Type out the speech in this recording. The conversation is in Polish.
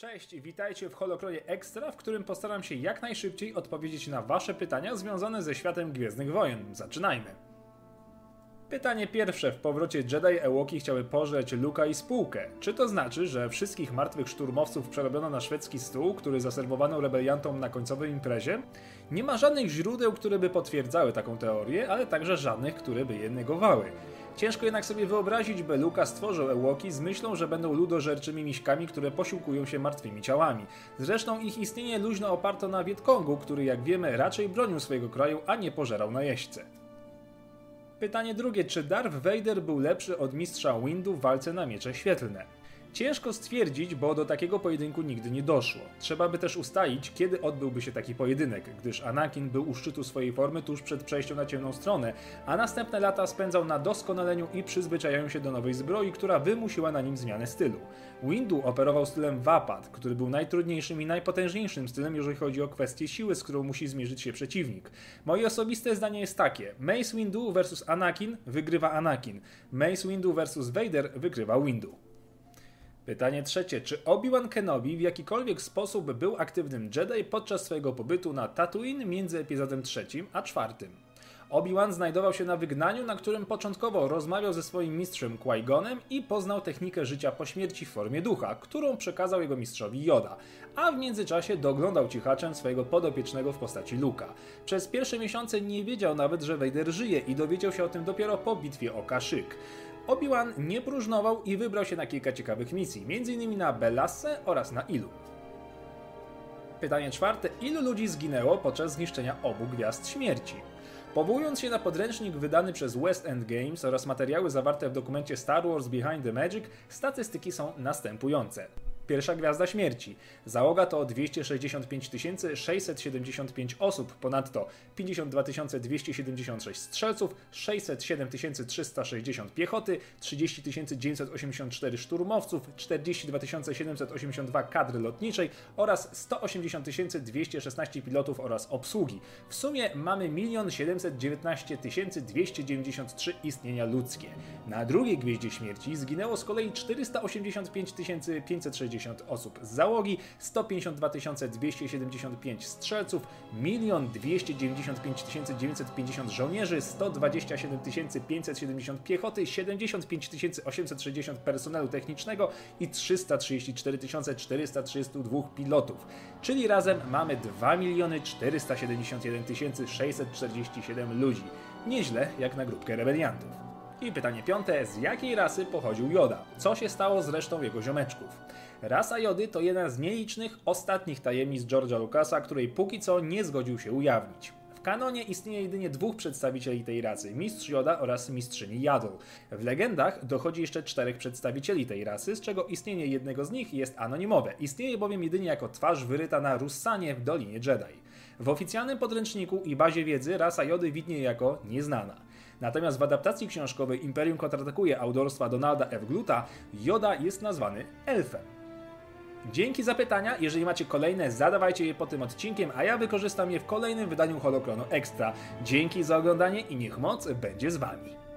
Cześć witajcie w Holokronie Extra, w którym postaram się jak najszybciej odpowiedzieć na Wasze pytania związane ze światem Gwiezdnych Wojen. Zaczynajmy! Pytanie pierwsze. W powrocie Jedi Ewoki chciały pożreć Luka i spółkę. Czy to znaczy, że wszystkich martwych szturmowców przerobiono na szwedzki stół, który zaserwowano rebeliantom na końcowej imprezie? Nie ma żadnych źródeł, które by potwierdzały taką teorię, ale także żadnych, które by je negowały. Ciężko jednak sobie wyobrazić, by Luka stworzył Ewoki z myślą, że będą ludożerczymi miśkami, które posiłkują się martwymi ciałami. Zresztą ich istnienie luźno oparto na Wietkongu, który jak wiemy raczej bronił swojego kraju, a nie pożerał na jeźdźce. Pytanie drugie, czy Darth Vader był lepszy od mistrza Windu w walce na miecze świetlne? Ciężko stwierdzić, bo do takiego pojedynku nigdy nie doszło. Trzeba by też ustalić, kiedy odbyłby się taki pojedynek, gdyż Anakin był u szczytu swojej formy tuż przed przejściem na ciemną stronę, a następne lata spędzał na doskonaleniu i przyzwyczajaniu się do nowej zbroi, która wymusiła na nim zmianę stylu. Windu operował stylem Wapad, który był najtrudniejszym i najpotężniejszym stylem, jeżeli chodzi o kwestię siły, z którą musi zmierzyć się przeciwnik. Moje osobiste zdanie jest takie: Mace Windu versus Anakin wygrywa Anakin. Mace Windu versus Vader wygrywa Windu. Pytanie trzecie. Czy Obi-Wan Kenobi w jakikolwiek sposób był aktywnym Jedi podczas swojego pobytu na Tatooine między epizodem trzecim a czwartym? Obi-Wan znajdował się na wygnaniu, na którym początkowo rozmawiał ze swoim mistrzem Qui-Gonem i poznał technikę życia po śmierci w formie ducha, którą przekazał jego mistrzowi Yoda, a w międzyczasie doglądał cichaczem swojego podopiecznego w postaci Luka. Przez pierwsze miesiące nie wiedział nawet, że Vader żyje i dowiedział się o tym dopiero po bitwie o Kashyyyk. Obi-Wan nie próżnował i wybrał się na kilka ciekawych misji, m.in. na Belasse oraz na Ilu. Pytanie czwarte. Ilu ludzi zginęło podczas zniszczenia obu Gwiazd Śmierci? Powołując się na podręcznik wydany przez West End Games oraz materiały zawarte w dokumencie Star Wars Behind the Magic, statystyki są następujące pierwsza gwiazda śmierci. Załoga to 265 675 osób, ponadto 52 276 strzelców, 607 360 piechoty, 30 984 szturmowców, 42 782 kadry lotniczej oraz 180 216 pilotów oraz obsługi. W sumie mamy 1 719 293 istnienia ludzkie. Na drugiej gwieździe śmierci zginęło z kolei 485 560 osób z załogi, 152 275 strzelców, 1 295 950 żołnierzy, 127 570 piechoty, 75 860 personelu technicznego i 334 432 pilotów. Czyli razem mamy 2 471 647 ludzi. Nieźle jak na grupkę rebeliantów. I pytanie piąte, z jakiej rasy pochodził Joda? Co się stało z resztą jego ziomeczków? Rasa Jody to jedna z nielicznych ostatnich tajemnic George'a Lucasa, której póki co nie zgodził się ujawnić. W kanonie istnieje jedynie dwóch przedstawicieli tej rasy, mistrz Joda oraz mistrzyni Yaddle. W legendach dochodzi jeszcze czterech przedstawicieli tej rasy, z czego istnienie jednego z nich jest anonimowe. Istnieje bowiem jedynie jako twarz wyryta na Russanie w Dolinie Jedi. W oficjalnym podręczniku i bazie wiedzy rasa Jody widnieje jako nieznana. Natomiast w adaptacji książkowej Imperium kontratakuje autorstwa Donalda F. Gluta, Yoda jest nazwany elfem. Dzięki za pytania, jeżeli macie kolejne, zadawajcie je po tym odcinkiem, a ja wykorzystam je w kolejnym wydaniu Holokronu Extra. Dzięki za oglądanie i niech moc będzie z Wami.